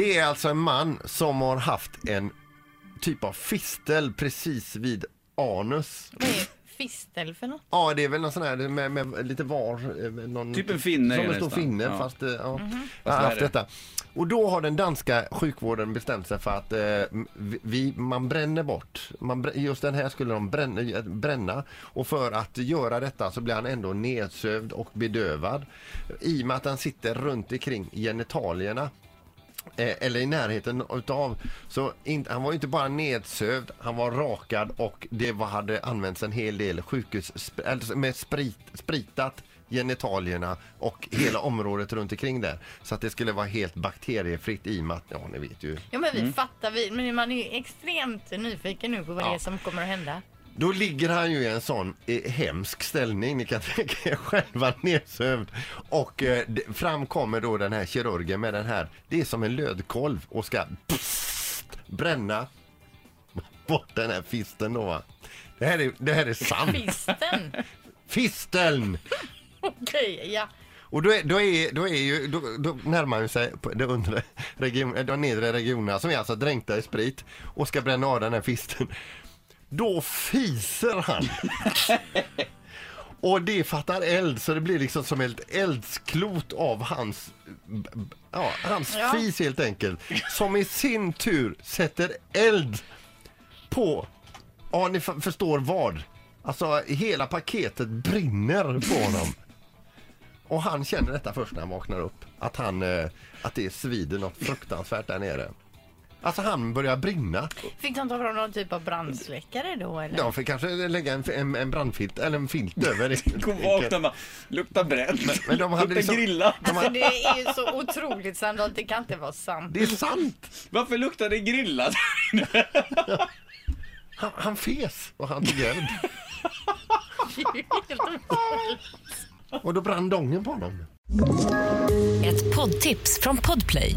Det är alltså en man som har haft en typ av fistel precis vid anus. Vad är fistel för något? Ja, det är väl någon sån här med, med lite var. eh, Någon, Typ en finne Som är en stor nästan. finne, Ja. fast, eh, ja, Mhm. jag har haft värre. detta. Och då har den danska sjukvården bestämt sig för att eh, vi, man bränner bort. Man, brä- just den här skulle de bränna, bränna. Och för att göra detta så blir han ändå nedsövd och bedövad. I och med att han sitter runt omkring genitalierna eh, eller i närheten utav. Så in, han var ju inte bara nedsövd, han var rakad och det var, hade använts en hel del sjukhus med sprit, spritat genitalierna och hela området runt omkring där. Så att det skulle vara helt bakteriefritt i och med att, ja ni vet ju. Ja men vi fattar, vi, men man är ju extremt nyfiken nu på vad det är som kommer att hända. Då ligger han ju i en sån eh, hemsk ställning, ni kan tänka er själva nedsövd. Och eh, det- fram kommer då den här kirurgen med den här, det är som en lödkolv och ska pssst, bränna bort den här fisten då va. Det här är, det här är sant. Fisten? Fisteln! Okej, ja. Och då är, då är, då är ju, då, då närmar man sig på de, undre region, eh, de nedre regionerna som är alltså dränkta i sprit och ska bränna av den här fisten. Då fiser han! Och det fattar eld så det blir liksom som ett eldsklot av hans, ja, hans Ja. fis helt enkelt. Som i sin tur sätter eld på, ja ni förstår vad. Alltså hela paketet brinner på honom. Och han känner detta först när han vaknar upp. Att, han, eh, att det svider något fruktansvärt där nere. Alltså han börjar brinna. Fick de ta fram någon typ av brandsläckare då eller? De får kanske lägga en, en, en brandfilt eller en filt över det. Kom vakna bara, lukta bränt. Men de hade lukta liksom- grillat. Alltså det är ju så otroligt sannolikt, det kan inte vara sant. Det är sant! Varför luktar det grillat? Han, han fes och han tog eld. Och då brann dongen på honom. Ett poddtips från Podplay.